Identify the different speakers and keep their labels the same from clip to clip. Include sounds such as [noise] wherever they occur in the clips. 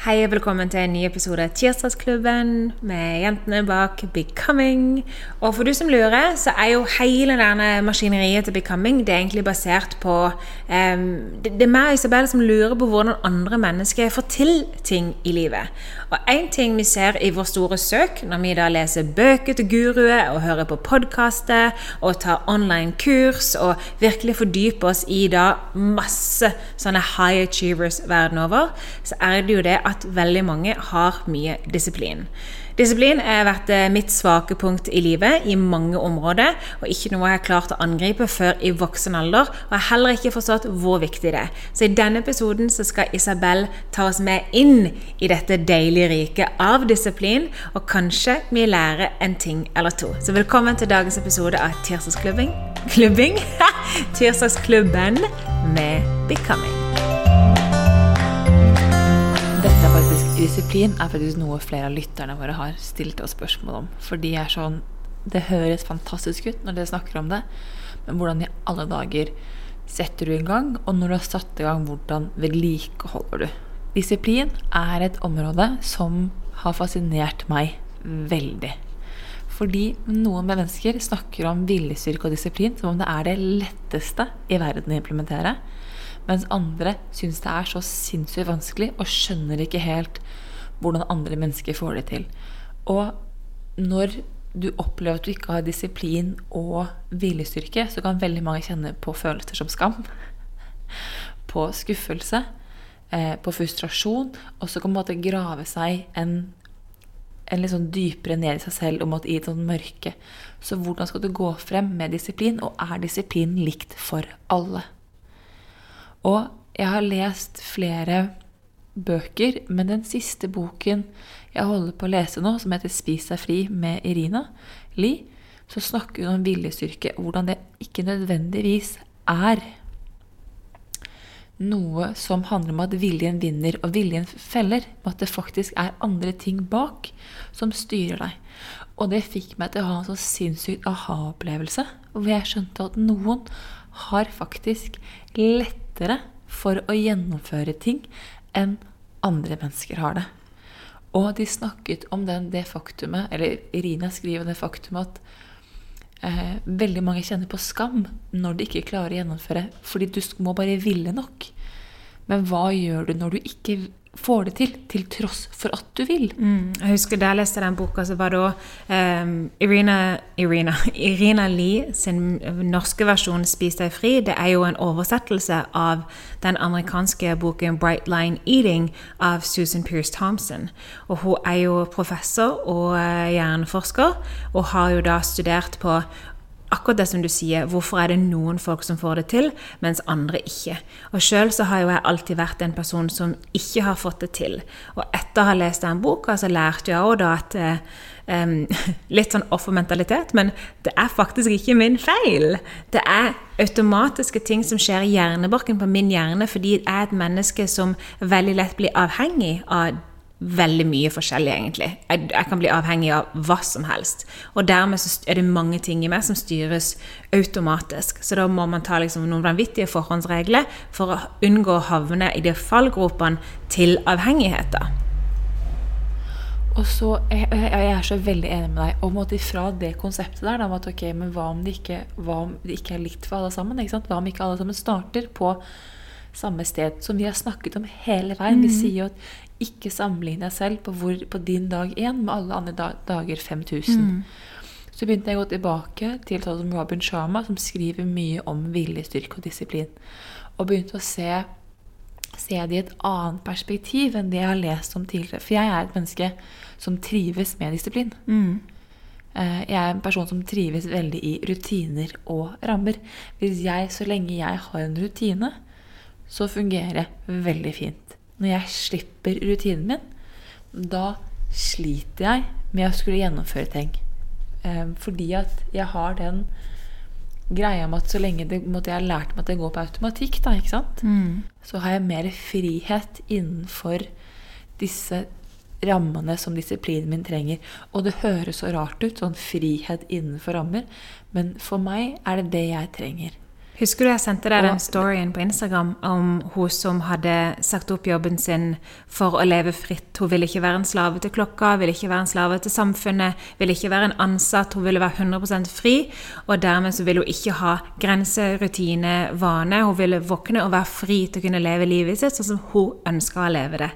Speaker 1: Hei og velkommen til en ny episode av Tirsdagsklubben med jentene bak Becoming. Og for du som lurer, så er jo hele denne maskineriet til Becoming det er egentlig basert på um, det, er meg og Isabel som lurer på hvordan andre mennesker får til ting i livet. Og én ting vi ser i vår store søk, når vi da leser bøker til guruer og hører på podkaster og tar online kurs og virkelig fordyper oss i da masse sånne high achievers verden over, så er det jo det at veldig mange har mye disiplin. Disiplin har vært mitt svake punkt i livet i mange områder, og ikke noe jeg har klart å angripe før i voksen alder, og jeg har heller ikke forstått hvor viktig det er. Så i denne episoden så skal Isabel ta oss med inn i dette deilige riket av disiplin, og kanskje vi lærer en ting eller to. Så velkommen til dagens episode av Tirsdagsklubbing Klubbing? [laughs] Tirsdagsklubben med Becoming.
Speaker 2: Disiplin er faktisk noe flere av lytterne våre har stilt oss spørsmål om. For de er sånn Det høres fantastisk ut når dere snakker om det, men hvordan i alle dager setter du i gang? Og når du har satt i gang, hvordan vedlikeholder du? Disiplin er et område som har fascinert meg veldig. Fordi noen mennesker snakker om viljestyrke og disiplin som om det er det letteste i verden å implementere. Mens andre syns det er så sinnssykt vanskelig og skjønner ikke helt hvordan andre mennesker får det til. Og når du opplever at du ikke har disiplin og viljestyrke, så kan veldig mange kjenne på følelser som skam, [laughs] på skuffelse, eh, på frustrasjon, og så kan man grave seg en, en litt sånn dypere ned i seg selv og måtte i et sånt mørke. Så hvordan skal du gå frem med disiplin, og er disiplin likt for alle? Og jeg har lest flere bøker, men den siste boken jeg holder på å lese nå, som heter 'Spis deg fri' med Irina Li, så snakker hun om viljestyrke, og hvordan det ikke nødvendigvis er noe som handler om at viljen vinner og viljen feller, men at det faktisk er andre ting bak som styrer deg. Og det fikk meg til å ha en så sinnssykt aha-opplevelse, hvor jeg skjønte at noen har faktisk lett lettere for å gjennomføre ting enn andre mennesker har det. Og de snakket om den, det faktumet, eller Irina skriver det faktumet at eh, veldig mange kjenner på skam når de ikke klarer å gjennomføre, fordi du må bare ville nok. Men hva gjør du når du ikke får det til, til tross for at du vil.
Speaker 1: Mm, jeg husker Da jeg leste den boka, så var da um, Irina, Irina, [laughs] Irina Lee sin norske versjon 'Spis deg fri'. Det er jo en oversettelse av den amerikanske boken 'Bright Line Eating' av Susan Pierce Thompson. Og Hun er jo professor og uh, hjerneforsker, og har jo da studert på akkurat det som du sier, hvorfor er det noen folk som får det til, mens andre ikke? Og sjøl så har jo jeg alltid vært en person som ikke har fått det til. Og etter å ha lest den boka, så lærte jeg òg da at um, [laughs] Litt sånn offermentalitet, men det er faktisk ikke min feil. Det er automatiske ting som skjer i hjernebarken på min hjerne fordi jeg er et menneske som veldig lett blir avhengig av veldig mye forskjellig, egentlig. Jeg, jeg, kan bli avhengig av hva som helst. Og dermed er det mange ting i meg som styres automatisk. Så da må man ta liksom noen vanvittige forhåndsregler for å unngå å havne i de fallgropene til avhengigheter.
Speaker 2: Og så, jeg, jeg, er så veldig enig med deg. om at fra det konseptet der, om at ok, men hva om, det ikke, om det ikke er likt for alle sammen? Hva om ikke alle sammen starter på samme sted, som vi har snakket om hele veien. Mm. Vi sier jo at ikke sammenligne deg selv på, hvor, på, din dag én med alle andre dager 5000. Mm. Så begynte jeg å gå tilbake til sånn som Robin Sharma, som skriver mye om viljestyrke og disiplin. Og begynte å se, se det i et annet perspektiv enn det jeg har lest om tidligere. For jeg er et menneske som trives med disiplin. Mm. Eh, jeg er en person som trives veldig i rutiner og rammer. Hvis jeg, så lenge jeg har en rutine, så fungerer det veldig fint. Når jeg slipper rutinen min, da sliter jeg med å skulle gjennomføre ting. Eh, fordi at jeg har den greia med at så lenge det, måtte jeg har lært meg at det går på automatikk, da, ikke sant? Mm. så har jeg mer frihet innenfor disse rammene som disiplinen min trenger. Og det høres så rart ut, sånn frihet innenfor rammer, men for meg er det det jeg trenger.
Speaker 1: Husker du jeg sendte deg den storyen på Instagram om hun som hadde sagt opp jobben sin for å leve fritt? Hun ville ikke være en slave til klokka, ville ikke være en slave til samfunnet, ville ikke være en ansatt, hun ville være 100% fri. Og dermed så ville hun ikke ha grense, rutine, vane. Hun ville våkne og være fri til å kunne leve livet sitt sånn som hun ønska å leve det.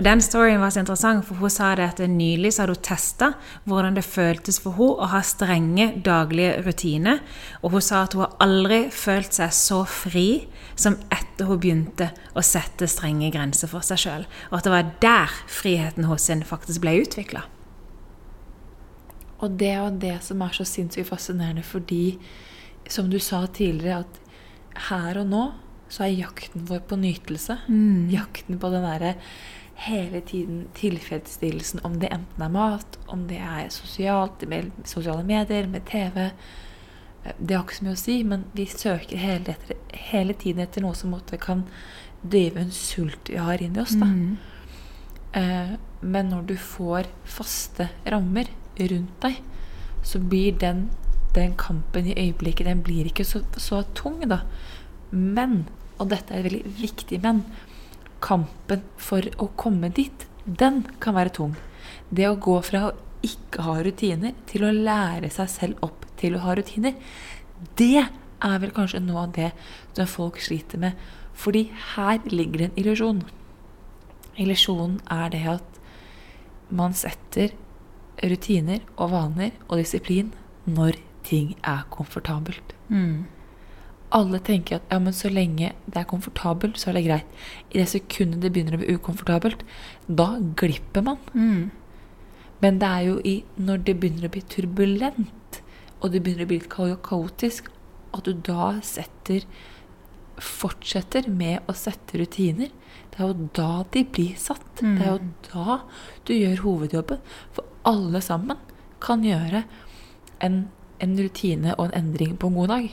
Speaker 1: Og Den storyen var så interessant, for hun sa det at nylig så hadde hun testa hvordan det føltes for henne å ha strenge daglige rutiner. Og hun sa at hun har aldri følt seg så fri som etter hun begynte å sette strenge grenser for seg sjøl. Og at det var der friheten hos henne faktisk ble utvikla.
Speaker 2: Og det er det som er så sinnssykt fascinerende, fordi som du sa tidligere, at her og nå så er jakten vår på nytelse. Mm. Jakten på den derre hele tiden tilfredsstillelsen, om det enten er mat, om det er sosialt, med sosiale medier, med TV. Det har ikke så mye å si, men vi søker hele, etter, hele tiden etter noe som måtte kan drive en sult vi har inni oss. Mm. Eh, men når du får faste rammer rundt deg, så blir den, den kampen i øyeblikket den blir ikke så, så tung, da. Men, og dette er veldig viktig men, kampen for å komme dit, den kan være tung. Det å gå fra å ikke ha rutiner til å lære seg selv opp til å ha rutiner, det er vel kanskje noe av det som folk sliter med. Fordi her ligger det en illusjon. Illusjonen er det at man setter rutiner og vaner og disiplin når ting er komfortabelt. Mm alle tenker at ja, men så lenge det er komfortabelt, så er det greit. I det sekundet det begynner å bli ukomfortabelt, da glipper man. Mm. Men det er jo i, når det begynner å bli turbulent, og det begynner å bli litt kaotisk, at du da setter Fortsetter med å sette rutiner. Det er jo da de blir satt. Mm. Det er jo da du gjør hovedjobben. For alle sammen kan gjøre en, en rutine og en endring på en god dag.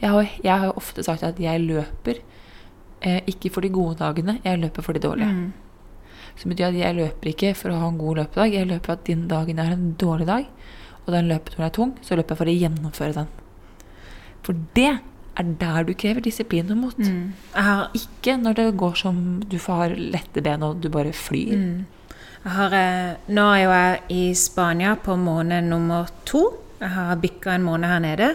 Speaker 2: Jeg har, jeg har ofte sagt at jeg løper eh, ikke for de gode dagene, jeg løper for de dårlige. Mm. Som betyr at jeg løper ikke for å ha en god løpedag, jeg løper at din dagen er en dårlig dag, og den løpeturen er tung, så løper jeg for å gjennomføre den. For det er der du krever disiplin og mot. Mm. Ikke når det går som du får lette ben og du bare flyr. Mm.
Speaker 1: Har, eh, nå er jo jeg i Spania på måned nummer to. Jeg har bikka en måned her nede.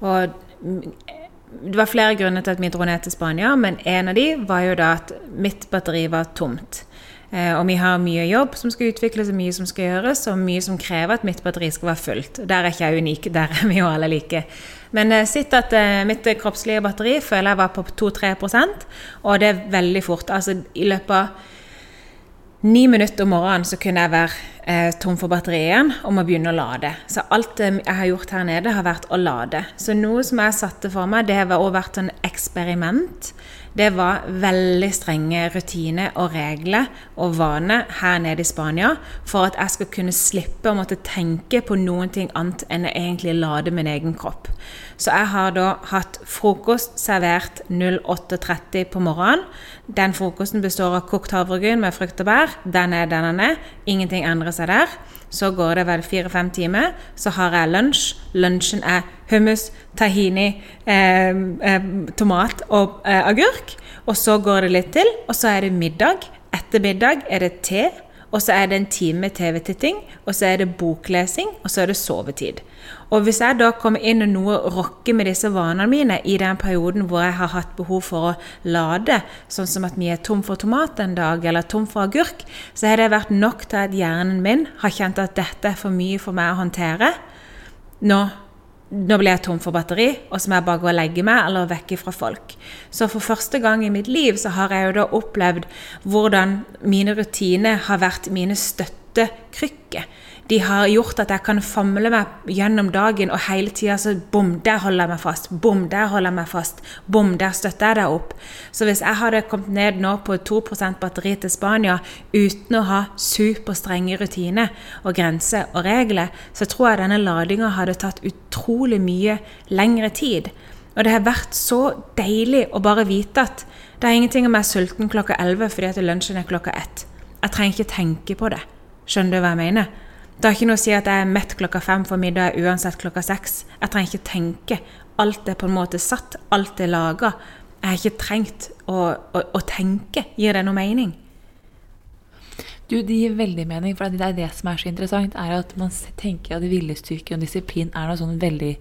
Speaker 1: Og det var flere grunner til at vi dro ned til Spania, men en av de var jo da at mitt batteri var tomt. Eh, og vi har mye jobb som skal utvikles, og mye som skal gjøres, og mye som krever at mitt batteri skal være fullt. Der er ikke jeg unik, der er vi jo alle like. Men eh, sitt at eh, mitt kroppslige batteri føler jeg var på 2-3% og det er veldig fort. Altså i løpet av ni minutter om morgenen så kunne jeg være eh, tom for batterien og må begynne å lade. Så alt eh, jeg har gjort her nede, har vært å lade. Så noe som jeg satte for meg, det har også vært en eksperiment. Det var veldig strenge rutiner og regler og vaner her nede i Spania for at jeg skal kunne slippe å måtte tenke på noen ting annet enn å egentlig lade min egen kropp. Så jeg har da hatt frokost servert 08.30 på morgenen. Den frokosten består av kokt havregryn med frukt og bær. Den er den den er. Ingenting endrer seg der. Så går det vel fire-fem timer, så har jeg lunsj. Lunsjen er hummus, tahini, eh, eh, tomat og eh, agurk. Og så går det litt til, og så er det middag. Etter middag er det te. Og så er det en time TV-titting, og så er det boklesing, og så er det sovetid. Og hvis jeg da kommer inn og noe rokker med disse vanene mine i den perioden hvor jeg har hatt behov for å lade, sånn som at vi er tom for tomat en dag, eller tom for agurk, så har det vært nok til at hjernen min har kjent at dette er for mye for meg å håndtere. Nå nå blir jeg tom for batteri, og så må jeg bare gå og legge meg eller vekke fra folk. Så for første gang i mitt liv så har jeg jo da opplevd hvordan mine rutiner har vært mine støttekrykker. De har gjort at jeg kan famle meg gjennom dagen, og hele tida så bom, der holder jeg meg fast. Bom, der holder jeg meg fast. Bom, der støtter jeg deg opp. Så hvis jeg hadde kommet ned nå på 2% batteri til Spania uten å ha superstrenge rutiner og grenser og regler, så tror jeg denne ladinga hadde tatt utrolig mye lengre tid. Og det har vært så deilig å bare vite at det er ingenting om jeg er sulten klokka 11 fordi at lunsjen er klokka 1. Jeg trenger ikke tenke på det. Skjønner du hva jeg mener? Det har ikke noe å si at jeg er mett klokka fem, for middag uansett klokka seks. Jeg trenger ikke tenke. Alt er på en måte satt. Alt er laga. Jeg har ikke trengt å, å, å, tenke. Gir det noe mening?
Speaker 2: Du, Det gir veldig mening, for det er det som er så interessant. er at Man tenker at viljestyrke og disiplin er noe sånn veldig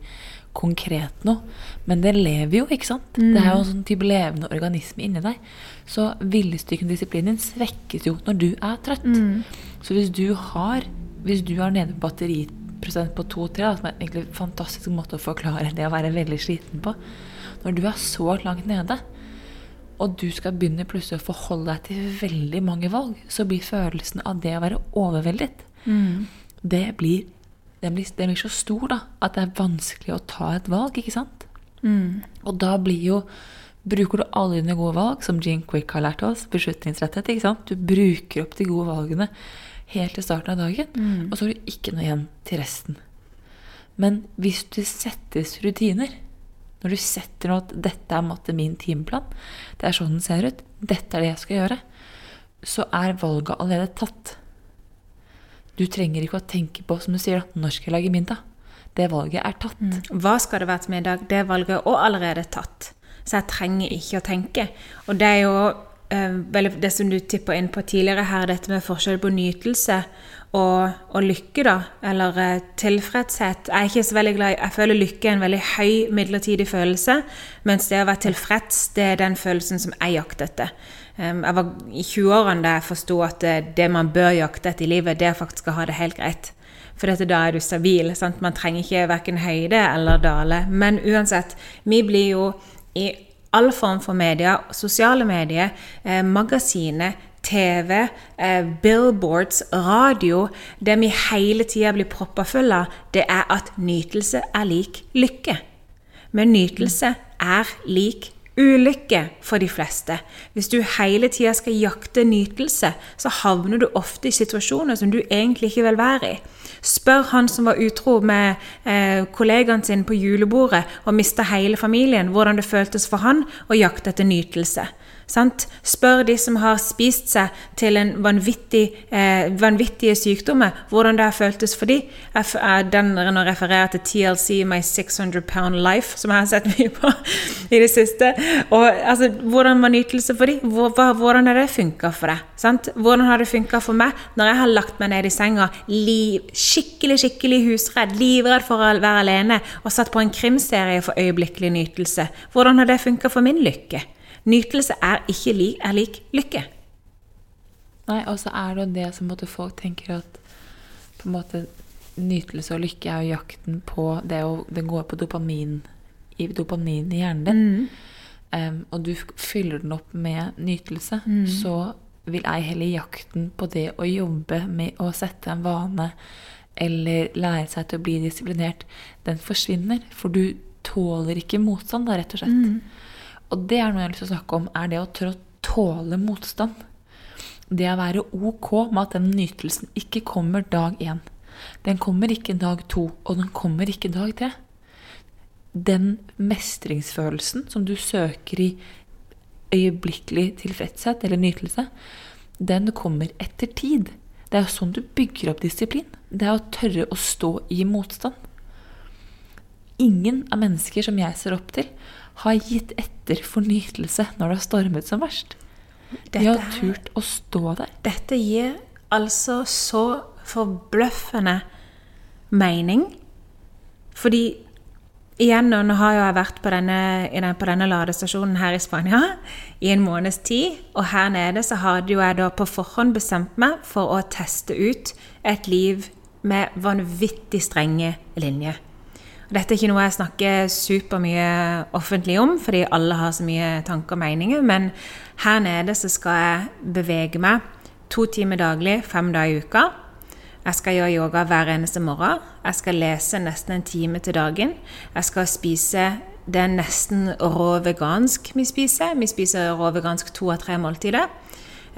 Speaker 2: konkret noe. Men det lever jo, ikke sant? Mm. Det er jo en sånn type levende organisme inni deg. Så viljestyrken og disiplinen svekkes jo når du er trøtt. Mm. Så hvis du har hvis du er nede på batteriprosent på 2-3, som er egentlig en fantastisk måte å forklare det å være veldig sliten på Når du er så langt nede, og du skal begynne plutselig å forholde deg til veldig mange valg, så blir følelsen av det å være overveldet mm. det, blir, det, blir, det, blir, så stor da, at det er vanskelig å ta et valg, ikke sant? Mm. Og da blir jo Bruker du alle dine gode valg, som Jean Quick har lært oss, beslutningsretthet, ikke sant? Du bruker opp de gode valgene helt til starten av dagen, mm. og så har du ikke noe igjen til resten. Men hvis det settes rutiner, når du setter noe at 'dette er måtte min timeplan', det er sånn den ser ut, 'dette er det jeg skal gjøre', så er valget allerede tatt. Du trenger ikke å tenke på, som du sier, 'når skal jeg lage middag'? Det valget er tatt. Mm.
Speaker 1: Hva skal det være til middag? Det valget er også allerede tatt. Så jeg trenger ikke å tenke. Og det er jo det som du tippa inn på tidligere her, dette med forskjell på nytelse og, og lykke, da, eller uh, tilfredshet. Jeg er ikke så veldig glad Jeg føler lykke er en veldig høy midlertidig følelse, mens det å være tilfreds, det er den følelsen som jeg jakter etter. Um, jeg var i 20-årene da jeg forsto at det, man bør jakte etter i livet, det er faktisk å ha det helt greit. For dette, da er du stabil. Sant? Man trenger ikke verken høyde eller dale. Men uansett, vi blir jo i all form for media, sosiale medier, eh, magasiner, TV, eh, billboards, radio Det vi hele tida blir proppa full av, det er at nytelse er lik lykke. Men nytelse er lik ulykke for de fleste. Hvis du hele tida skal jakte nytelse, så havner du ofte i situasjoner som du egentlig ikke vil være i. Spør han som var utro med eh, kollegaen sin på julebordet og mista hele familien, hvordan det føltes for han å jakte etter nytelse. Sant? Spør de som har spist seg til en vanvittig, eh, vanvittige sykdommer, hvordan det har føltes for dem. Den refererer til TLC, My 600 Pound Life, som jeg har sett [laughs] mye på i det siste. Og, altså, hvordan var nytelse for dem? Hvordan har det funka for deg? Sant? Hvordan har det funka for meg når jeg har lagt meg ned i senga, liv, skikkelig skikkelig husredd, livredd for å være alene, og satt på en krimserie for øyeblikkelig nytelse? Hvordan har det funka for min lykke? Nytelse er ikke lik, er lik lykke.
Speaker 2: Nei, og så er det jo det som folk tenker at på en måte nytelse og lykke er jo jakten på det å Den går på dopamin i, dopamin i hjernen din. Mm. Um, og du fyller den opp med nytelse, mm. så vil ei heller jakten på det å jobbe med å sette en vane eller lære seg til å bli disiplinert, den forsvinner. For du tåler ikke motstand, da, rett og slett. Og det er noe jeg har lyst til å snakke om, er det å tørre å tåle motstand. Det å være ok med at den nytelsen ikke kommer dag én. Den kommer ikke dag to, og den kommer ikke dag tre. Den mestringsfølelsen som du søker i øyeblikkelig tilfredshet eller nytelse, den kommer etter tid. Det er jo sånn du bygger opp disiplin. Det er å tørre å stå i motstand. Ingen av mennesker som jeg ser opp til, har gitt etter for nytelse når det har stormet som verst. De har turt å stå der.
Speaker 1: Dette gir altså så forbløffende mening. Fordi igjen, nå har jeg vært på denne, på denne ladestasjonen her i Spania i en måneds tid. Og her nede så hadde jo jeg da på forhånd bestemt meg for å teste ut et liv med vanvittig strenge linjer. Dette er ikke noe jeg snakker supermye offentlig om, fordi alle har så mye tanker og meninger, men her nede så skal jeg bevege meg to timer daglig, fem dager i uka. Jeg skal gjøre yoga hver eneste morgen. Jeg skal lese nesten en time til dagen. Jeg skal spise Det er nesten rå vegansk vi spiser. Vi spiser rå vegansk to av tre måltider.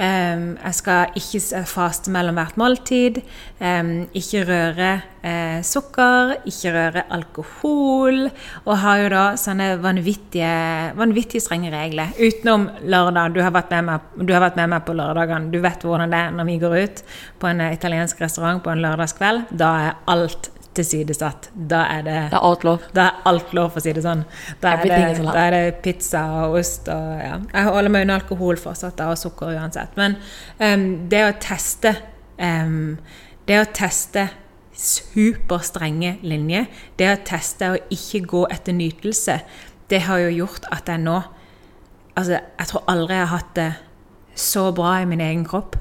Speaker 1: Ehm, jeg skal ikke faste mellom hvert måltid. ehm, ikke røre eh, sukker, ikke røre alkohol. Og har jo da sånne vanvittige, vanvittig strenge regler. Utenom lørdag. Du har meg, du har vært med meg på lørdagene. Du vet hvordan det er når vi går ut på en eh, italiensk restaurant på en lørdagskveld. Da er alt tilsidesatt. Da er det
Speaker 2: Det er alt lov.
Speaker 1: da er alt lov, for å si det sånn. Da er det, da er det pizza og ost og ja. Jeg holder meg unna alkohol fortsatt, da, og sukker uansett. Men um, det å teste um, Det å teste superstrenge linjer, det å teste å ikke gå etter nytelse, det har jo gjort at jeg nå Altså, jeg tror aldri jeg har hatt det så bra i min egen kropp.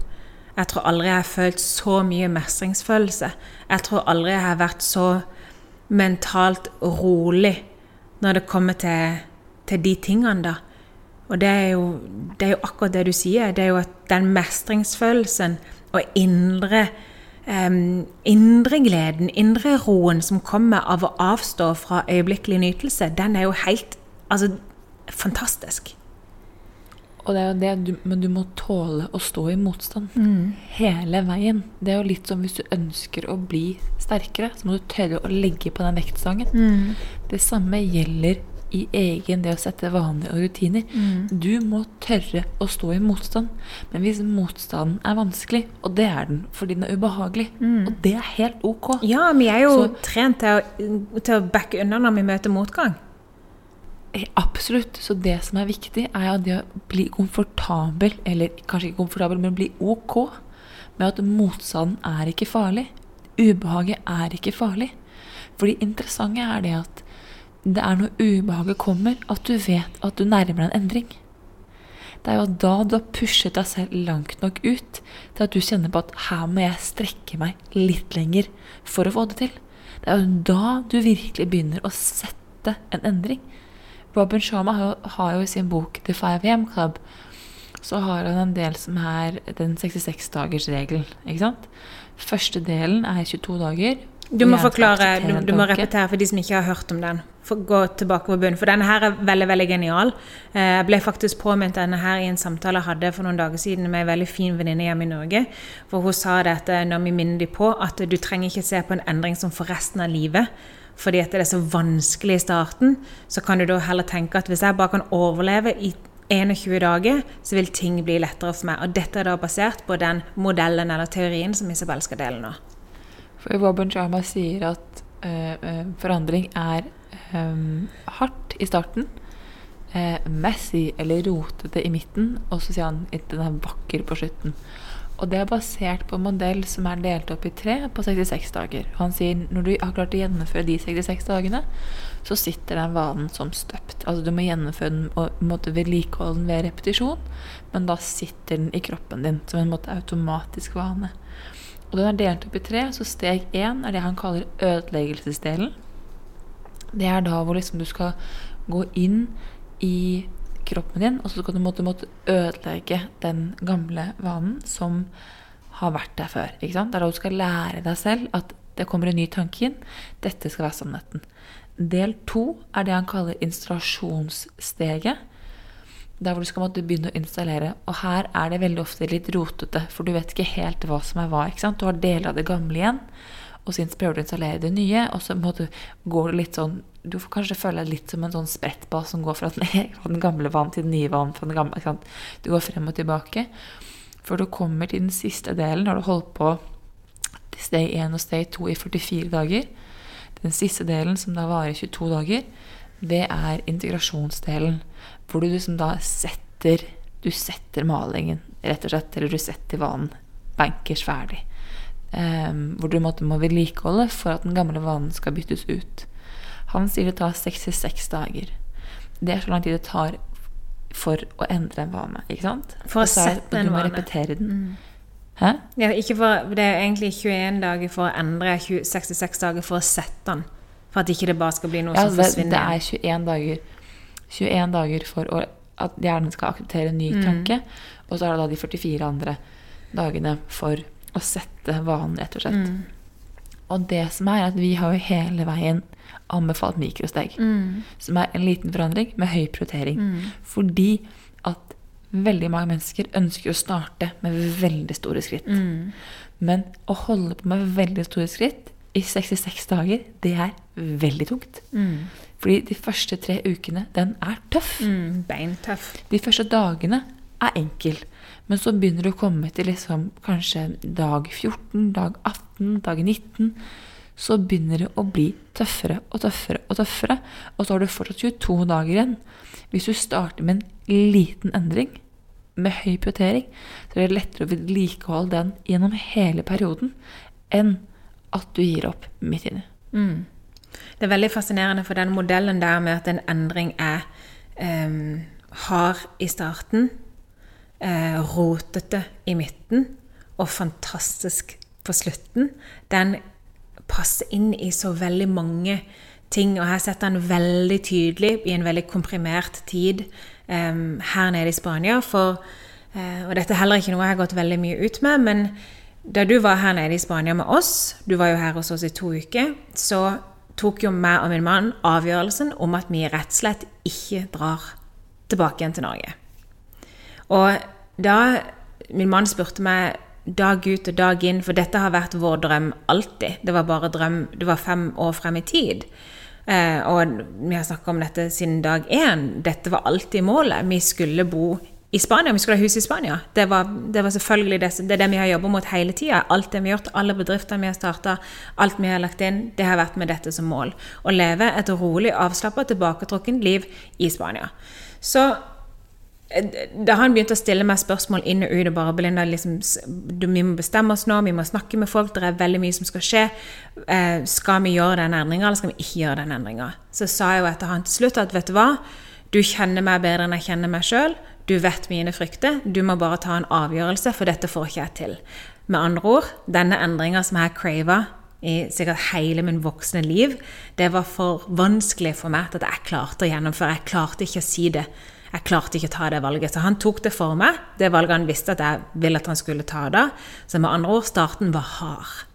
Speaker 1: Jeg tror aldri jeg har følt så mye mestringsfølelse. Jeg tror aldri jeg har vært så mentalt rolig når det kommer til, til de tingene, da. Og det er, jo, det er jo akkurat det du sier. Det er jo at den mestringsfølelsen og indre um, indre gleden, indre roen som kommer av å avstå fra øyeblikkelig nytelse, den er jo helt altså, fantastisk.
Speaker 2: Og det er jo det, du, men du må tåle å stå i motstand hele veien. Det er jo litt som hvis du ønsker å bli sterkere, så må du tørre å legge på den vektstangen. Det samme gjelder i egen det å sette vaner og rutiner. Du må tørre å stå i motstand. Men hvis motstanden er vanskelig, og det er den fordi den er ubehagelig, og det er helt ok
Speaker 1: Ja, vi er jo
Speaker 2: Så-
Speaker 1: trent til å, til å backe unna når vi møter motgang.
Speaker 2: Eh, Absolutt. Så det som er viktig, er jo det å bli komfortabel, eller kanskje ikke komfortabel, men bli ok med at motstanden er ikke farlig. Ubehaget er ikke farlig. For det interessante er det at det er når ubehaget kommer, at du vet at du nærmer deg en endring. Det er jo da du har pushet deg selv langt nok ut til at du kjenner på at her må jeg strekke meg litt lenger for å få det til. Det er jo da du virkelig begynner å sette en endring. Robin Sharma har har jo i sin bok The 5am Club så har han en del som er den 66-dagersregelen. ikke sant? Første delen er 22 dager.
Speaker 1: Du må forklare, du, du må repetere for de som ikke har hørt om den. For, gå tilbake på bunnen. For denne her er veldig veldig genial. Eh, Jeg ble faktisk påminnet denne her i en samtale jeg hadde for noen dager siden med en veldig fin venninne hjemme i Norge. For hun sa det at eh, når vi minner dem på at du trenger ikke se på en endring som for resten av livet. Fordi at det er så vanskelig i starten, så kan du da heller tenke at hvis jeg bare kan overleve i 21 dager, så vil ting bli lettere for meg. Og dette er da basert på den modellen eller teorien som Isabel skal dele nå.
Speaker 2: For Robin Sharma sier at eh, forandring er um, hardt i starten, uh, messy eller rotete i midten, og så sier han at den er vakker på slutten. Og det er basert på en modell som er delt opp i tre på 66 dager. Og han sier når du har klart å gjennomføre de 66 dagene, så sitter den vanen som støpt. Altså du må gjennomføre den og måtte vedlikeholde den ved repetisjon, men da sitter den i kroppen din som en måte automatisk vane. Og den er delt opp i tre, så steg én er det han kaller ødeleggelsesdelen. Det er da hvor liksom du skal gå inn i kroppen din, og så skal du måtte, måtte ødelegge den gamle vanen som har vært der før. ikke sant? Det er da du skal lære deg selv at det kommer en ny tanke inn. Dette skal være sannheten. Del to er det han kaller installasjonssteget. Der hvor du skal måtte begynne å installere. Og her er det veldig ofte litt rotete, for du vet ikke helt hva som er hva. ikke sant? Du har deler av det gamle igjen, og så prøver du å installere det nye, og så må du gå litt sånn Du får kanskje føle deg litt som en sånn sprettball som går fra den, [laughs] fra den gamle vann til den nye vann. Den gamle? Du går frem og tilbake. Før du kommer til den siste delen, har du holdt på til stay 1 og stay 2 i 44 dager. Den siste delen, som da varer 22 dager, det er integrasjonsdelen. Hvor du liksom da setter Du setter malingen, rett og slett. Eller du setter vanen bankers ferdig. Um, hvor du måtte, må vedlikeholde for at den gamle vanen skal byttes ut. Han sier det tar 66 dager. Det er så lang tid det tar for å endre en vane. ikke sant?
Speaker 1: For å sette en vane.
Speaker 2: Du må repetere den.
Speaker 1: Mm. Hæ? Ja, for, det er egentlig 21 dager for å endre, 66 dager for å sette den. For at ikke det bare skal bli noe
Speaker 2: ja,
Speaker 1: som forsvinner.
Speaker 2: Det er 21 dager, 21 dager for å, at hjernen skal akseptere en ny mm. tanke. Og så er det da de 44 andre dagene for å sette vanen, rett og slett. Mm. Og det som er, at vi har jo hele veien anbefalt mikrosteg. Mm. Som er en liten forandring med høy prioritering. Mm. Fordi at veldig mange mennesker ønsker å starte med veldig store skritt. Mm. Men å holde på med veldig store skritt i 66 dager, det er veldig tungt. Mm. Fordi de første tre ukene, den er tøff.
Speaker 1: Mm, beintøff.
Speaker 2: De første dagene er enkel. Men så begynner du å komme til liksom kanskje dag 14, dag 18, dag 19 så begynner det å bli tøffere og tøffere og tøffere. Og så har du fortsatt 22 dager igjen. Hvis du starter med en liten endring, med høy prioritering, så er det lettere å vedlikeholde den gjennom hele perioden enn at du gir opp midt inni.
Speaker 1: Mm. Det er veldig fascinerende for den modellen der med at en endring er um, hard i starten, uh, rotete i midten og fantastisk på slutten. Den passer inn i så veldig mange ting. Og her setter han veldig tydelig i en veldig komprimert tid eh, her nede i Spania. For, eh, og dette er heller ikke noe jeg har gått veldig mye ut med, men da du var her nede i Spania med oss, du var jo her hos oss i to uker, så tok jo meg og min mann avgjørelsen om at vi rett og slett ikke drar tilbake igjen til Norge. Og da min mann spurte meg dag ut og dag inn, for dette har vært vår drøm alltid. Det var bare drøm, det var fem år frem i tid. Eh, og vi har snakka om dette siden dag én. Dette var alltid målet. Vi skulle bo i Spania. Vi skulle ha hus i Spania. Det var, det var selvfølgelig det, det, er det vi har jobba mot hele tida. Alt det vi har gjort, alle bedriftene vi har starta, alt vi har lagt inn, det har vært med dette som mål. Å leve et rolig, avslappa, tilbaketrukken liv i Spania. Så da han begynte å stille meg spørsmål inn og ut og bare Belinda, liksom, Vi må bestemme oss nå, vi må snakke med folk, det er veldig mye som skal skje. Eh, skal vi gjøre den endringa, eller skal vi ikke gjøre den endringa? Så sa jeg jo etter han til slutt at vet du hva, du kjenner meg bedre enn jeg kjenner meg sjøl. Du vet mine frykter. Du må bare ta en avgjørelse, for dette får ikke jeg til. Med andre ord, denne endringa som jeg crava i sikkert hele min voksne liv, det var for vanskelig for meg til at jeg klarte å gjennomføre. Jeg klarte ikke å si det jeg klarte ikke å ta det valget. Så han tok det for meg, det valget han visste at jeg ville at han skulle ta da. Så med andre ord, starten var hard.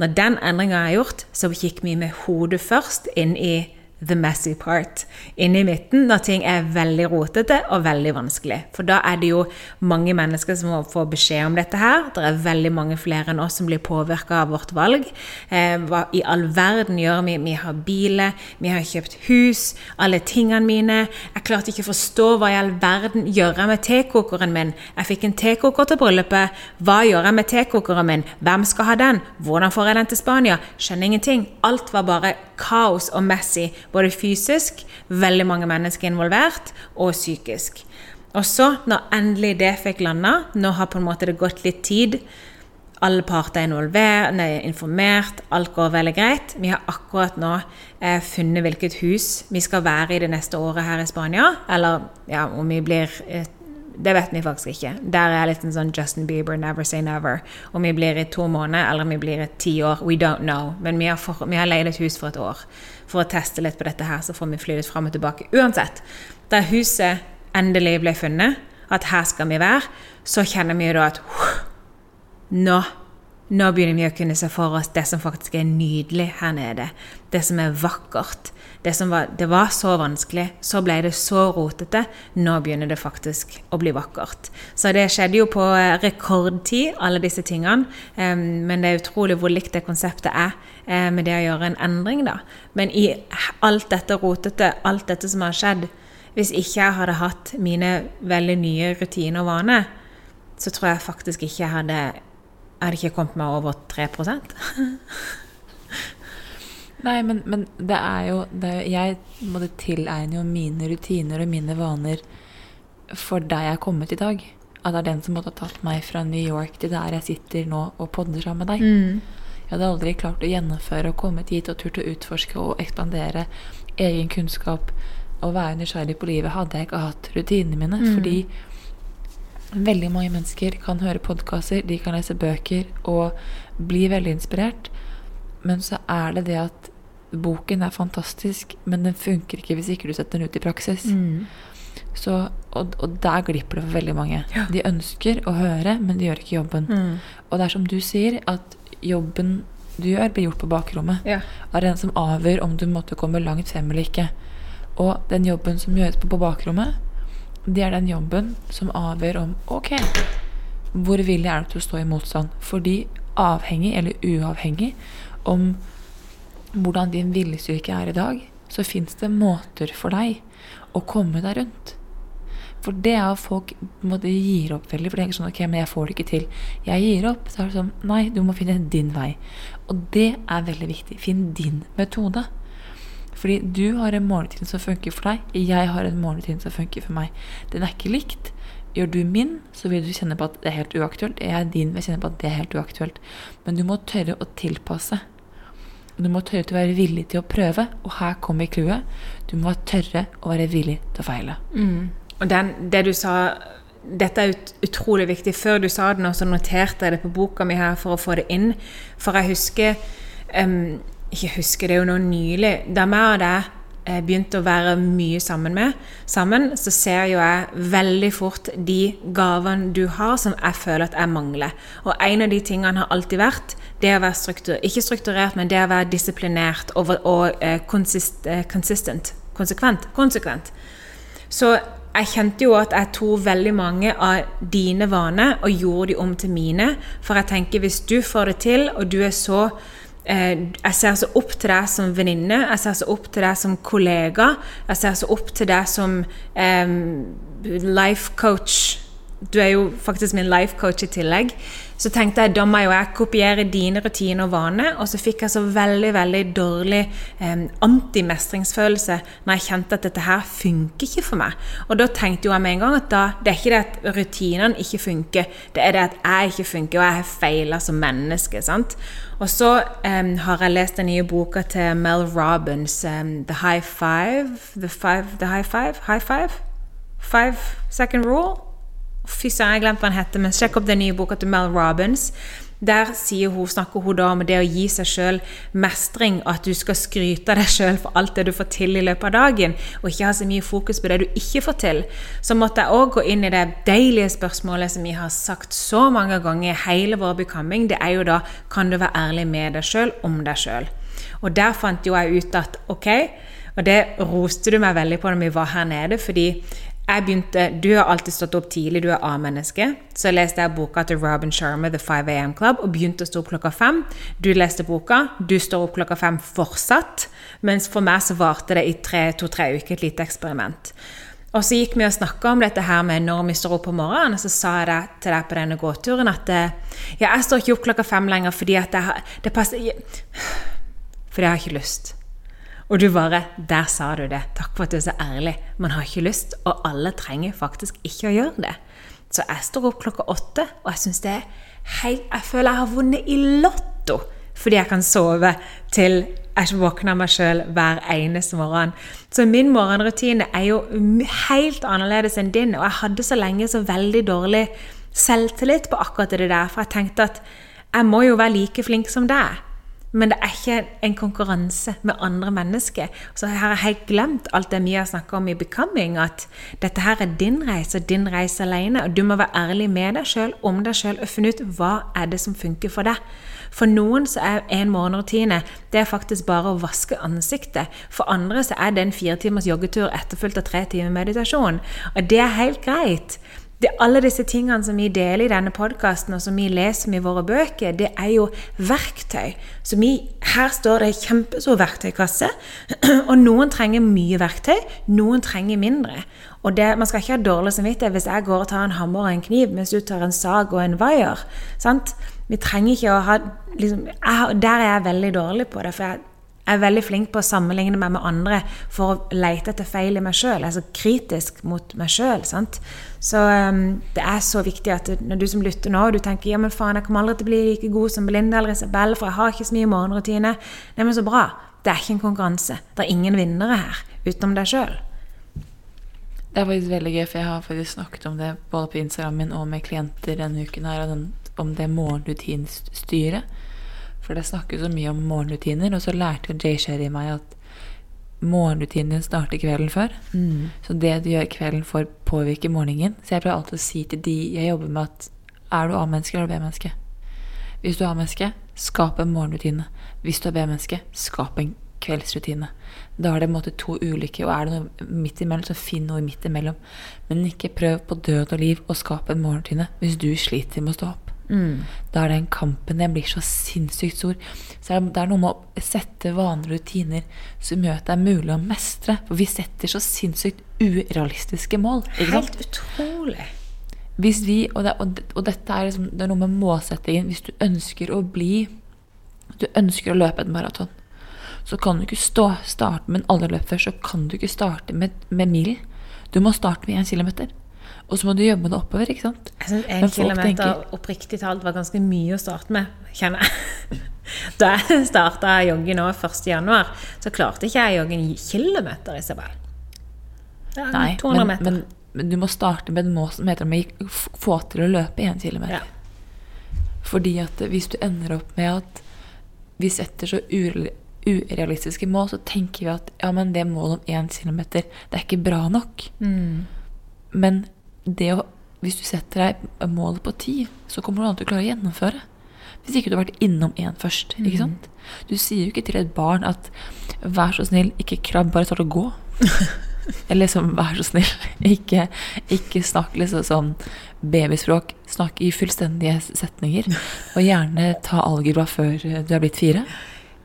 Speaker 1: Når den endringa er gjort, så gikk vi med hodet først inn i the messy part inne i midten når ting er veldig rotete og veldig vanskelig. For da er det jo mange mennesker som må få beskjed om dette her. Det er veldig mange flere enn oss som blir påvirka av vårt valg. Eh, hva i all verden gjør vi? Vi har biler, vi har kjøpt hus, alle tingene mine. Jeg klarte ikke å forstå hva i all verden gjør jeg med tekokeren min. Jeg fikk en tekoker til bryllupet. Hva gjør jeg med tekokeren min? Hvem skal ha den? Hvordan får jeg den til Spania? Skjønner ingenting. Alt var bare kaos og messy både fysisk, veldig mange mennesker involvert, og psykisk. Og så, når endelig det fikk landa, nå har på en måte det gått litt tid alle parter er involvert, nei, informert, alt går veldig greit. Vi har akkurat nå eh, funnet hvilket hus vi skal være i det neste året her i Spania. Eller ja, om vi blir eh, det vet vi faktisk ikke. Der er litt en sånn Justin Bieber, never say never. Om vi blir i to måneder eller om vi blir i ti år, we don't know. Men vi har, for, har leid et hus for et år for å teste litt på dette her, så får vi fly litt fram og tilbake. Uansett, da huset endelig ble funnet, at her skal vi være, så kjenner vi jo da at nå, nå begynner vi å kunne se for oss det som faktisk er nydelig her nede. Det som er vakkert. Det, var, det var så vanskelig, så ble det så rotete. Nå begynner det faktisk å bli vakkert. Så det skjedde jo på eh, rekordtid, alle disse tingene. Men det er utrolig hvor likt det konseptet er eh, med det å gjøre en endring, da. Men i alt dette rotete, alt dette som har skjedd, hvis ikke jeg hadde hatt mine veldig nye rutiner og vaner, så tror jeg faktisk ikke jeg hadde hadde ikke kommet meg over 3 [laughs]
Speaker 2: Nei, men, men, det er jo det er, Jeg måtte tilegne jo mine rutiner og mine vaner for der jeg er kommet i dag. At det er den som måtte ha tatt meg fra New York til der jeg sitter nå og podder sammen med deg. Mm. Jeg hadde aldri klart å gjennomføre og kommet hit og turt å utforske og ekspandere egen kunnskap og være nysgjerrig på livet hadde jeg ikke hatt rutinene mine. Mm. Fordi veldig mange mennesker kan høre podkaster, de kan lese bøker og bli veldig inspirert. Men så er det det at boken er fantastisk, men den funker ikke hvis ikke du setter den ut i praksis. Mm. Så, og, og, der glipper det for veldig mange. Ja. De ønsker å høre, men de gjør ikke jobben. Mm. Og det er som du sier, at jobben du gjør, blir gjort på bakrommet. Ja. Er den som avgjør om du måtte komme langt frem eller ikke. Og den jobben som gjøres på, på bakrommet, det er den jobben som avgjør om Ok, hvor villig er du til å stå i motstand? Fordi avhengig eller uavhengig om hvordan din viljestyrke er i dag, så fins det måter for deg å komme deg rundt. For det er at folk måte, gir opp veldig. For det er ikke sånn ok, men jeg får det ikke til. Jeg gir opp. Så er det sånn Nei, du må finne din vei. Og det er veldig viktig. Finn din metode. Fordi du har en morgenrutine som funker for deg. Jeg har en morgenrutine som funker for meg. Den er ikke likt. Gjør du min, så vil du kjenne på at det er helt uaktuelt. Jeg er din, vil kjenne på at det er helt uaktuelt. Men du må tørre å tilpasse. Du må tørre å være villig til å prøve, og her kommer clouet. Du må tørre å være villig til å feile.
Speaker 1: Mm. Og den, det du sa dette er ut, utrolig viktig. Før du sa det, så noterte jeg det på boka mi her for å få det inn. For jeg husker um, ikke husker, det jo noe nylig. Da meg og deg begynte å være mye sammen med, sammen, så ser jo jeg veldig fort de gavene du har som jeg føler at jeg mangler. Og en av de tingene har alltid vært det å være struktur, ikke strukturert, men det å være disiplinert og, og eh, konsist, eh, consistent. Konsekvent. Konsekvent. Så jeg kjente jo at jeg tok veldig mange av dine vaner og gjorde de om til mine. For jeg tenker hvis du får det til, og du er så Eh, jeg ser så opp til deg som venninne, jeg ser så opp til deg som kollega. Jeg ser så opp til deg som um, life coach. Du er jo faktisk min life coach i tillegg. Så tenkte jeg da må jo jeg kopiere dine rutiner og vaner. Og så fikk jeg så veldig veldig dårlig eh, antimestringsfølelse når jeg kjente at dette her funker ikke for meg. Og da tenkte jo jeg med en gang at da, det er ikke det at rutinene ikke funker, det er det at jeg ikke funker, og jeg har feila som menneske. sant? Og så eh, har jeg lest den nye boka til Mel Robbins, um, The High Five The, five, the High Five? High Five? Five Second Rule? Fy søren, jeg glemte hva den heter, men sjekk opp den nye boka til Mel Robbins. Der hun, snakker hun da om det å gi seg sjøl mestring, at du skal skryte av deg sjøl for alt det du får til i løpet av dagen, og ikke ha så mye fokus på det du ikke får til. Så måtte jeg òg gå inn i det deilige spørsmålet som vi har sagt så mange ganger i hele vår becoming. Det er jo da kan du være ærlig med deg sjøl om deg sjøl. Og der fant jo jeg ut at ok, og det roste du meg veldig på når vi var her nede, fordi jeg begynte, Du har alltid stått opp tidlig, du er A-menneske. Så leste jeg boka til Robin Sharma, The 5 AM Club, og begynte å stå opp klokka fem. Du leste boka, du står opp klokka fem fortsatt. Mens for meg så varte det i to-tre uker, et lite eksperiment. Og så gikk vi og snakka om dette her med når vi står opp på morgenen, og så sa jeg det til deg på denne gåturen at ja, jeg står ikke opp klokka fem lenger fordi at det, det passer Fordi jeg har ikke lyst. Og du bare Der sa du det. Takk for at du er så ærlig. Man har ikke lyst, og alle trenger faktisk ikke å gjøre det. Så jeg står opp klokka åtte, og jeg syns det er helt Jeg føler jeg har vunnet i Lotto fordi jeg kan sove til jeg våkner meg sjøl hver eneste morgen. Så min morgenrutine er jo helt annerledes enn din, og jeg hadde så lenge så veldig dårlig selvtillit på akkurat det der, for jeg tenkte at jeg må jo være like flink som deg. Men det er ikke en konkurranse med andre mennesker. Så her har jeg helt glemt alt det vi har snakka om i Becoming, at dette her er din reise, din reise alene. Og du må være ærlig med deg sjøl, om deg sjøl, og finne ut hva er det som funker for deg. For noen så er en morgenrutine det er faktisk bare å vaske ansiktet. For andre så er det en fire timers joggetur etterfulgt av tre timer meditasjon. Og det er helt greit det, alle disse tingene som vi deler i denne podkasten, og som vi leser i våre bøker, det er jo verktøy. Så vi, her står det en kjempestor verktøykasse, [clears throat] og noen trenger mye verktøy, noen trenger mindre. Og det, Man skal ikke ha dårlig samvittighet hvis jeg går og tar en hammer og en kniv, mens du tar en sag og en vaier. Vi trenger ikke å ha liksom, jeg, Der er jeg veldig dårlig på det. for jeg jeg er veldig flink på å sammenligne meg med andre for å lete etter feil i meg sjøl. Altså kritisk mot meg sjøl. Så um, det er så viktig at når du som lytter nå, du tenker ja, men faen, jeg kommer aldri til å bli like god som Belinda eller Isabel, for jeg har ikke så mye morgenrutine. Nei, men så bra. Det er ikke en konkurranse. Det er ingen vinnere her, utenom deg sjøl.
Speaker 2: Det er faktisk veldig gøy, for jeg har faktisk snakket om det både på Instagram min og med klienter denne uken her, om det morgenrutinstyret. For det snakkes så mye om morgenrutiner, og så lærte jo Jay Sherry meg at morgenrutinen starter kvelden før. Mm. Så det du gjør kvelden for, påvirker morgenen. Så jeg pleier alltid å si til de jeg jobber med, at er du A-menneske eller B-menneske? Hvis du er A-menneske, skap en morgenrutine. Hvis du er B-menneske, skap en kveldsrutine. Da er det en måte to ulike, og er det noe midt imellom, så finn noe midt imellom. Men ikke prøv på død og liv å skape en morgenrutine hvis du sliter med å stå opp. Mm. Da er den kampen den blir så sinnssykt stor. Så det er noe med å sette vanlige rutiner som gjør at det er mulig å mestre. For vi setter så sinnssykt urealistiske mål.
Speaker 1: Helt utrolig.
Speaker 2: Hvis vi, og, det, og, dette er, liksom, det er noe med målsettingen Hvis du ønsker å bli Du ønsker å løpe et maraton, så kan du ikke stå, starte med en alderløp før. Så kan du ikke starte med, med milen. Du må starte med én kilometer. Og så må du gjemme det oppover. ikke sant?
Speaker 1: Jeg synes En kilometer tenker, oppriktig talt var ganske mye å starte med, kjenner jeg. [laughs] Da jeg starta joggen jogge nå 1.1., så klarte ikke jeg å jogge en kilometer, Isabel.
Speaker 2: Nei, men, men, men, du må starte med en mål som heter å få til å løpe én kilometer. Ja. Fordi at hvis du ender opp med at vi setter så urealistiske mål, så tenker vi at ja, men det målet om én kilometer, det er ikke bra nok. Mm. Men det å, hvis du setter deg målet på ti, så kommer du an til å klare å gjennomføre. Hvis ikke du har vært innom én først. ikke mm. sant? Du sier jo ikke til et barn at 'vær så snill, ikke krabb, bare start å gå'. [laughs] Eller liksom 'vær så snill, ikke, ikke snakk liksom sånn babyspråk'. Snakk i fullstendige setninger. Og gjerne ta algebra før du er blitt fire.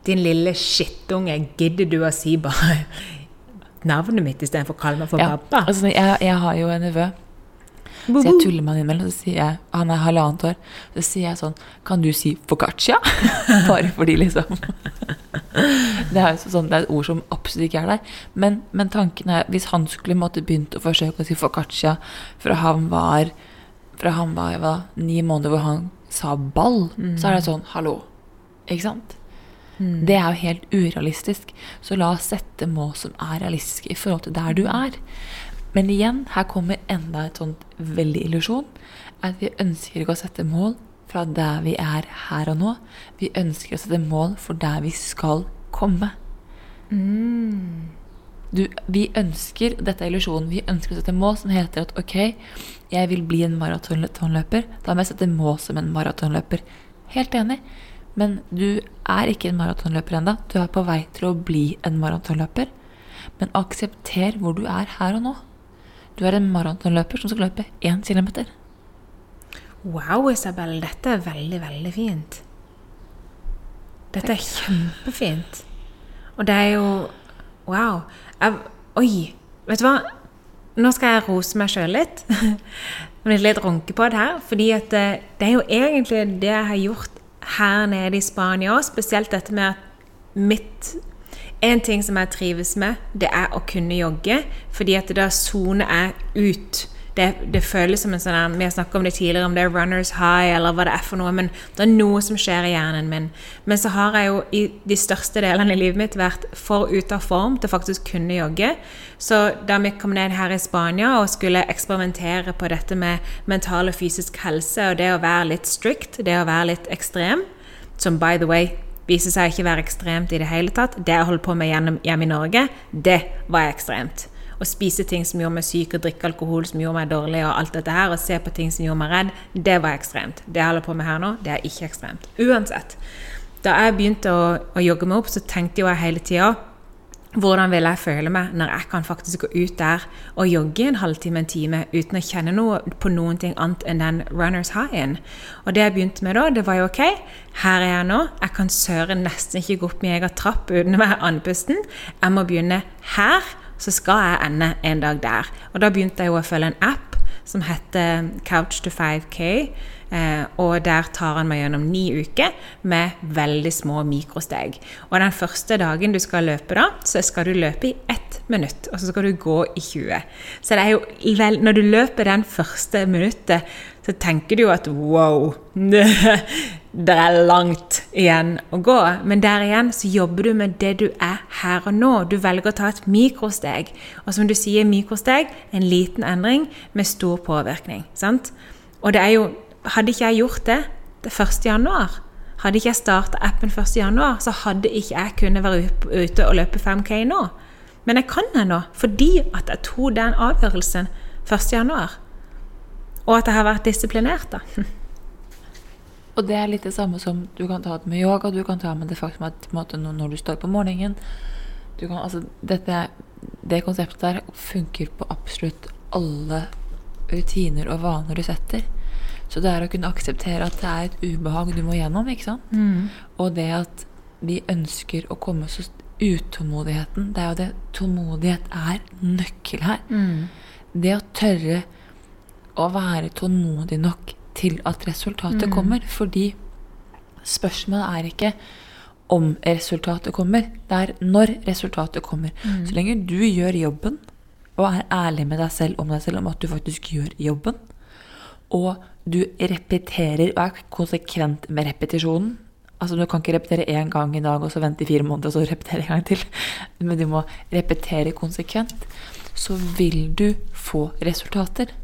Speaker 1: Din lille skittunge, gidder du å si bare navnet mitt istedenfor å kalle meg for ja, pappa?
Speaker 2: Altså, jeg, jeg har jo en nevø så jeg tuller med han innimellom. Så sier jeg Han er halvannet år. Så sier jeg sånn Kan du si foccaccia? [laughs] Bare fordi, liksom. [laughs] det, er sånn, det er et ord som absolutt ikke er der. Men, men tanken er Hvis han skulle måtte begynt å forsøke å si foccaccia fra han var Fra han var hva, ni måneder hvor han sa ball, mm. så er det sånn Hallo. Ikke sant? Mm. Det er jo helt urealistisk. Så la oss sette mål som er realistiske i forhold til der du er. Men igjen, her kommer enda et sånt veldig illusjon. At vi ønsker ikke å sette mål fra der vi er her og nå. Vi ønsker å sette mål for der vi skal komme. Mm. Du, vi ønsker, dette er illusjonen, vi ønsker å sette mål som heter at ok, jeg vil bli en maratonløper. Da må jeg sette mål som en maratonløper. Helt enig. Men du er ikke en maratonløper ennå. Du er på vei til å bli en maratonløper. Men aksepter hvor du er her og nå. Du er en maratonløper som skal løpe én kilometer.
Speaker 1: Wow, Isabel. Dette er veldig, veldig fint. Dette er kjempefint. Og det er jo Wow. Jeg, oi. Vet du hva? Nå skal jeg rose meg sjøl litt. [laughs] litt, litt runke på det her. fordi at det, eh, det er jo egentlig det jeg har gjort her nede i Spania òg. Spesielt dette med at mitt en ting som jeg trives med, det er å kunne jogge, fordi at da soner jeg ut. Det, det, føles som en sånn Vi har snakket om det tidligere, om det er runners high eller hva det er for noe, men det er noe som skjer i hjernen min. Men så har jeg jo i de største delene i livet mitt vært for ute av form til faktisk kunne jogge. Så da vi kom ned her i Spania og skulle eksperimentere på dette med mental og fysisk helse og det å være litt strict, det å være litt ekstrem, som by the way viser seg ikke være ekstremt i det hele tatt. Det jeg holdt på med hjemme i Norge, det var ekstremt. Å spise ting som gjorde meg syk, og drikke alkohol som gjorde meg dårlig, og alt dette her, og se på ting som gjorde meg redd, det var ekstremt. Det jeg holder på med her nå, det er ikke ekstremt. Uansett. Da jeg begynte å, å jogge meg opp, så tenkte jeg hele tida hvordan vil jeg føle meg når jeg kan faktisk gå ut der og jogge en halvtime, en time uten å kjenne noe på noen ting annet enn den runners high-en? Og det jeg begynte med da, det var jo OK, her er jeg nå. Jeg kan søren nesten ikke gå opp min egen trapp uten å være andpusten. Jeg må begynne her, så skal jeg ende en dag der. Og da begynte jeg jo å følge en app som heter Couch to 5K. Eh, og der tar han meg gjennom ni uker med veldig små mikrosteg. Og den første dagen du skal løpe, da, så skal du løpe i ett minutt. Og så skal du gå i 20. Så det er jo vel, når du løper den første minuttet, så tenker du jo at wow [laughs] Det er langt igjen å gå. Men der igjen så jobber du med det du er her og nå. Du velger å ta et mikrosteg. Og som du sier, mikrosteg, en liten endring med stor påvirkning. sant? Og det er jo hadde ikke jeg gjort det det 1. januar, hadde ikke jeg starta appen 1. januar, så hadde ikke jeg kunnet være ute og løpe 5K nå. Men jeg kan det nå, fordi at jeg tok den avgjørelsen 1. januar. Og at jeg har vært disiplinert, da. [laughs]
Speaker 2: Og det er litt det samme som du kan ta det med yoga, du kan ta med det faktum at måte, når du står på morgenen kan, altså, dette, Det konseptet der funker på absolutt alle rutiner og vaner du setter. Så det er å kunne akseptere at det er et ubehag du må gjennom. ikke sant? Mm. Og det at vi ønsker å komme så Utålmodigheten. Det er jo det Tålmodighet er nøkkel her. Mm. Det å tørre å være tålmodig nok til at resultatet mm. kommer. Fordi spørsmålet er ikke om resultatet kommer, det er når resultatet kommer. Mm. Så lenge du gjør jobben, og er ærlig med deg selv om deg selv om at du faktisk gjør jobben, og du repeterer og er konsekvent med repetisjonen. Altså Du kan ikke repetere én gang i dag og så vente i fire måneder og så repetere en gang til. [laughs] Men du må repetere konsekvent. Så vil du få resultater.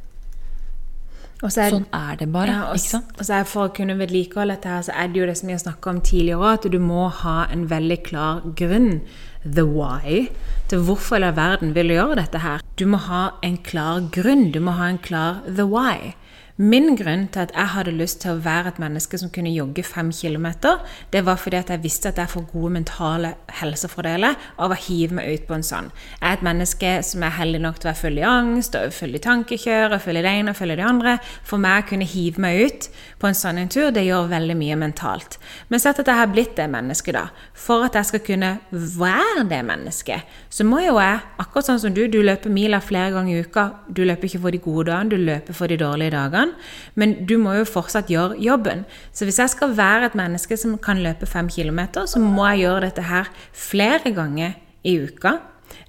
Speaker 2: Er, sånn er det bare. Ja, og, ikke sant?
Speaker 1: Og så er For å kunne vedlikeholde dette, her, så er det jo det som vi har snakka om tidligere, at du må ha en veldig klar grunn, the why, til hvorfor i verden vil du gjøre dette her. Du må ha en klar grunn. Du må ha en klar the why. Min grunn til at jeg hadde lyst til å være et menneske som kunne jogge fem kilometer, det var fordi at jeg visste at jeg får gode mentale helsefordeler av å hive meg ut på en sånn. Jeg er et menneske som er heldig nok til å være full i angst, og full i tankekjør, og full i det ene og full i det andre. For meg å kunne hive meg ut på en sånn en tur, det gjør veldig mye mentalt. Men sett at jeg har blitt det mennesket, da. For at jeg skal kunne være det mennesket, så må jo jeg, akkurat sånn som du, du løper miler flere ganger i uka. Du løper ikke for de gode dagene, du løper for de dårlige dagene kan, men du må jo fortsatt gjøre jobben. Så hvis jeg skal være et menneske som kan løpe fem kilometer, så må jeg gjøre dette her flere ganger i uka.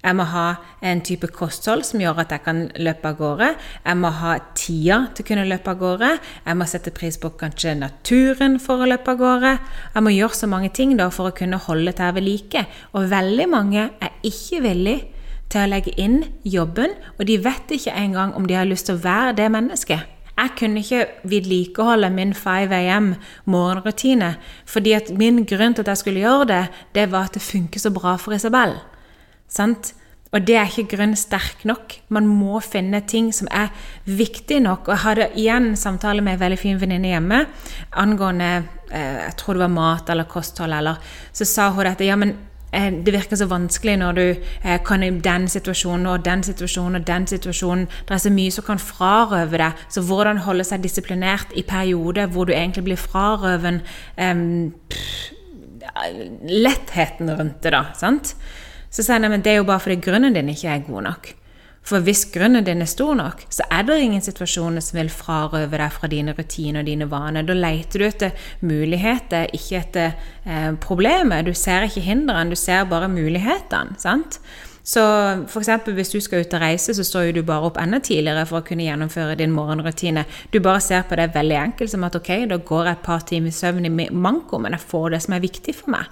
Speaker 1: Jeg må ha en type kosthold som gjør at jeg kan løpe av gårde. Jeg må ha tida til å kunne løpe av gårde. Jeg må sette pris på kanskje naturen for å løpe av gårde. Jeg må gjøre så mange ting da for å kunne holde dette ved like. Og veldig mange er ikke villig til å legge inn jobben, og de vet ikke engang om de har lyst til å være det mennesket. Jeg kunne ikke vedlikeholde min 5 AM morgenrutine, fordi at min grunn til at jeg skulle gjøre det, det var at det funker så bra for Isabel. Sant? Og det er ikke grunn sterk nok. Man må finne ting som er viktig nok. Og jeg hadde igjen en samtale med en veldig fin venninne hjemme angående eh, jeg tror det var mat eller kosthold. eller Så sa hun dette. ja, men det virker så vanskelig når du eh, kan i den situasjonen og den situasjonen og den situasjonen. Det er så mye som kan frarøve deg. Så hvordan holde seg disiplinert i perioder hvor du egentlig blir frarøven um, lettheten rundt det, da. sant? Så sier jeg men det er jo bare fordi grunnen din ikke er god nok. For hvis grunnen din er stor nok, så er det ingen situasjoner som vil frarøve deg fra dine rutiner og dine vaner. Da leter du etter muligheter, ikke etter eh, problemet. Du ser ikke hindrene, du ser bare mulighetene. sant? Så f.eks. hvis du skal ut og reise, så står jo du bare opp enda tidligere for å kunne gjennomføre din morgenrutine. Du bare ser på det veldig enkelt som at ok, da går jeg et par timer søvn i manko, men jeg får det som er viktig for meg.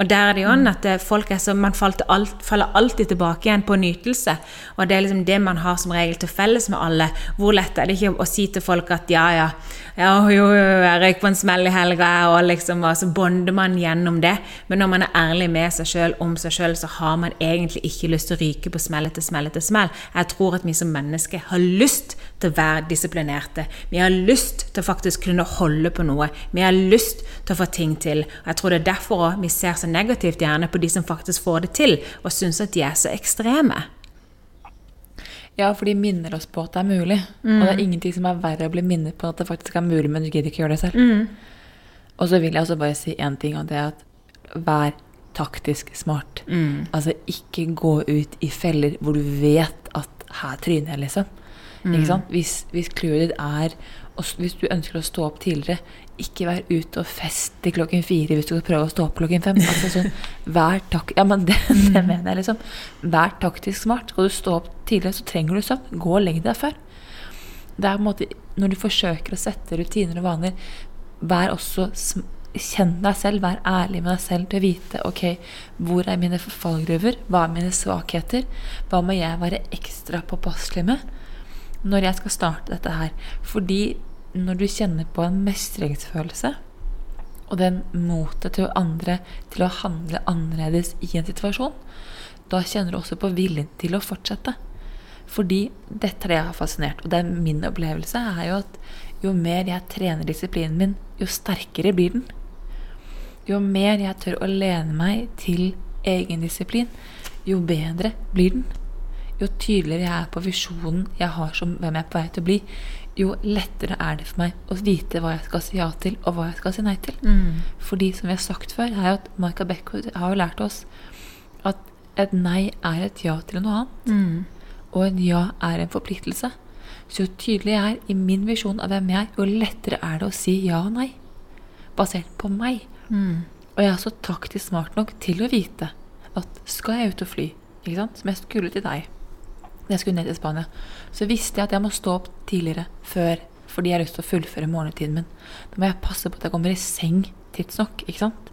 Speaker 1: Og der er det jo mm. at eh, folk er så, man alt, faller alltid tilbake igjen på nytelse. Og det er liksom det man har som regel til felles med alle. Hvor lett er det ikke å si til folk at ja, ja, ja jo, jo, jeg røyk på en smell i helga, og liksom, og så bonder man gjennom det. Men når man er ærlig med seg sjøl om seg sjøl, så har man egentlig ikke lyst til å ryke på smell etter smell etter smell. Jeg tror at vi som mennesker har lyst til å være disiplinerte. Vi har lyst til å faktisk kunne holde på noe. Vi har lyst til å få ting til. Og jeg tror det er derfor vi ser så negativt gjerne på de som faktisk får det til, og syns at de er så ekstreme.
Speaker 2: Ja, for de minner oss på at det er mulig. Mm. Og det er ingenting som er verre å bli minnet på at det faktisk er mulig, men du gidder ikke gjøre det selv. Mm. Og så vil jeg også bare si én ting, og det er at vær taktisk smart. Mm. Altså ikke gå ut i feller hvor du vet at her tryner jeg, liksom. Ikke sant? Hvis, hvis clouet ditt er og hvis du ønsker å stå opp tidligere, ikke være ute og feste klokken fire hvis du skal prøve å stå opp klokken fem. Altså sånn, vær tak ja, men det, [laughs] det, mener jeg liksom. Vær taktisk smart. Skal du stå opp tidligere, så trenger du søvn. Gå og legg deg før. Det er på en måte, Når du forsøker å sette rutiner og vaner, vær også Kjenn deg selv, vær ærlig med deg selv til å vite ok, hvor er mine fallgruver, hva er mine svakheter, hva må jeg være ekstra påpasselig med når jeg skal starte dette her. Fordi når du kjenner på en mestringsfølelse, og den motet til andre til å handle annerledes i en situasjon, da kjenner du også på viljen til å fortsette. Fordi dette er det jeg har fascinert. Og det er min opplevelse er jo at jo mer jeg trener disiplinen min, jo sterkere blir den. Jo mer jeg tør å lene meg til egen disiplin, jo bedre blir den. Jo tydeligere jeg er på visjonen jeg har som hvem jeg er på vei til å bli, jo lettere er det for meg å vite hva jeg skal si ja til, og hva jeg skal si nei til. Mm. Fordi, som vi har sagt før, er jo at Michael Beckwood har jo lært oss at et nei er et ja til noe annet. Mm. Og en ja er en forpliktelse. Så jo tydeligere jeg er i min visjon av hvem jeg er, jo lettere er det å si ja og nei. Basert på meg. Mm. Og jeg er så taktisk smart nok til å vite at skal jeg ut og fly, som jeg skulle til deg jeg skulle ned til Spania, så visste jeg at jeg må stå opp tidligere før fordi jeg har lyst til å fullføre morgentiden min. Da må jeg passe på at jeg kommer i seng tidsnok. ikke sant?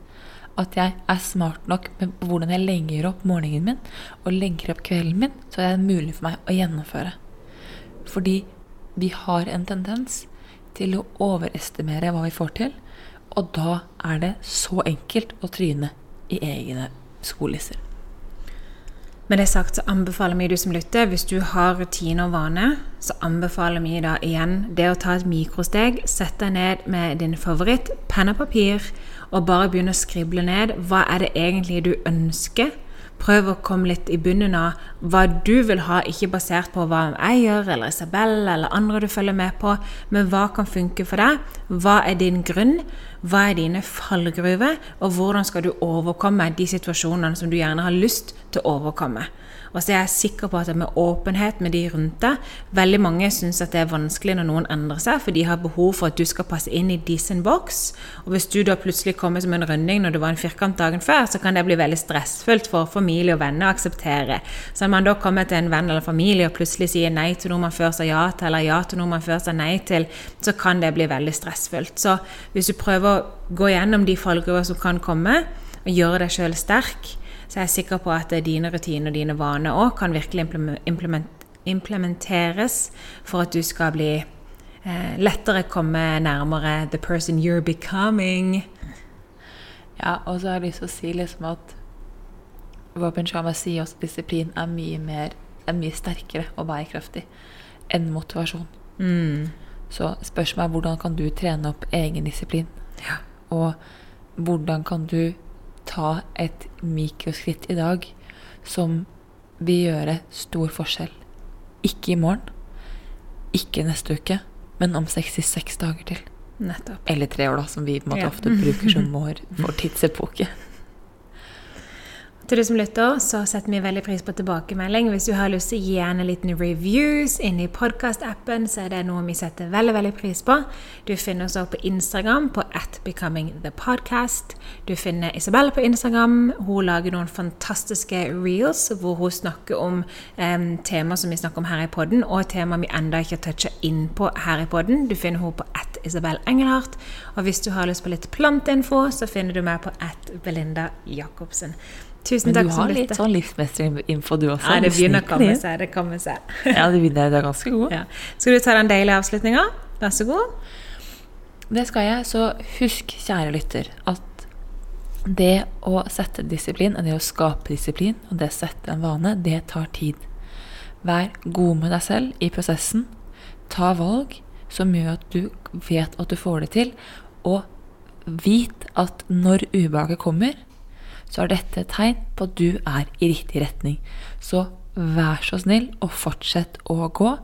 Speaker 2: At jeg er smart nok med hvordan jeg legger opp morgenen min og legger opp kvelden min, så er det mulig for meg å gjennomføre. Fordi vi har en tendens til å overestimere hva vi får til, og da er det så enkelt å tryne i egne skolisser.
Speaker 1: Med det sagt så anbefaler vi du som lytter, hvis du har rutine og vane, så anbefaler vi da igjen det å ta et mikrosteg. Sett deg ned med din favoritt, penn og papir, og bare begynne å skrible ned hva er det egentlig du ønsker. Prøv å komme litt i bunnen av hva du vil ha, ikke basert på hva jeg gjør, eller Isabel eller andre du følger med på, men hva kan funke for deg? Hva er din grunn? Hva er dine fallgruver, og hvordan skal du overkomme de situasjonene som du gjerne har lyst til å overkomme? Og så er jeg sikker på at det med åpenhet med de rundt deg Veldig mange syns det er vanskelig når noen endrer seg, for de har behov for at du skal passe inn i deres boks. Og hvis du da plutselig kommer som en runding når du var en firkant dagen før, så kan det bli veldig stressfullt for familie og venner å akseptere. Så når man da kommer til en venn eller familie og plutselig sier nei til noe man før sa ja til, eller ja til noe man før sa nei til, så kan det bli veldig stressfullt. Så hvis du prøver å gå gjennom de fallgruver som kan komme, og gjøre deg sjøl sterk, så jeg er sikker på at dine rutiner og dine vaner òg kan virkelig implementeres for at du skal bli eh, lettere komme nærmere the person you're becoming.
Speaker 2: Ja, og så har jeg lyst til å si liksom at Robin Sharma sier også at disiplin er mye, mer, er mye sterkere og bærekraftig enn motivasjon. Mm. Så spørsmålet er hvordan kan du trene opp egen disiplin? Ja. Og hvordan kan du ta et mikroskritt i dag som vil gjøre stor forskjell? Ikke i morgen, ikke neste uke, men om 66 dager til.
Speaker 1: Nettopp.
Speaker 2: Eller tre år, da, som vi på en måte ja. ofte bruker som [laughs] vår, vår tidsepoke.
Speaker 1: Til du som lytter, så setter vi veldig pris på tilbakemelding. Hvis du har lyst til å gi en liten reviews inne i podkast-appen, så er det noe vi setter veldig veldig pris på. Du finner oss også på Instagram på at becomingthepodcast. Du finner Isabelle på Instagram. Hun lager noen fantastiske reels hvor hun snakker om um, temaer som vi snakker om her i podden, og temaer vi enda ikke har toucha inn på her i podden. Du finner henne på at Isabel Engelhardt. Og hvis du har lyst på litt planteinfo, så finner du meg på at Belinda Jacobsen. Tusen takk.
Speaker 2: Men du har litt sånn livsmestringsinfo, du også.
Speaker 1: Ja, det begynner å komme seg. Det kommer seg. [laughs]
Speaker 2: ja, det begynner, det er ganske god. Ja.
Speaker 1: Skal du ta den deilige avslutninga? Vær så god.
Speaker 2: Det skal jeg. Så husk, kjære lytter, at det å sette disiplin, og det å skape disiplin, og det å sette en vane, det tar tid. Vær god med deg selv i prosessen. Ta valg som gjør at du vet at du får det til, og vit at når ubehaget kommer, så er dette et tegn på at du er i riktig retning. Så vær så snill og fortsett å gå.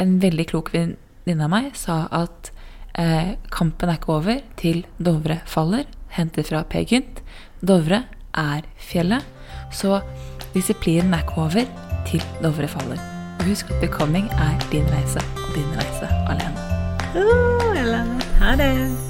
Speaker 2: En veldig klok venninne av meg sa at eh, kampen er ikke over til Dovre faller. Hentet fra Per Gynt. Dovre er fjellet. Så disiplinen er ikke over til Dovre faller. Og husk at becoming er din reise, og din reise alene.
Speaker 1: Oh, alene. Ha det.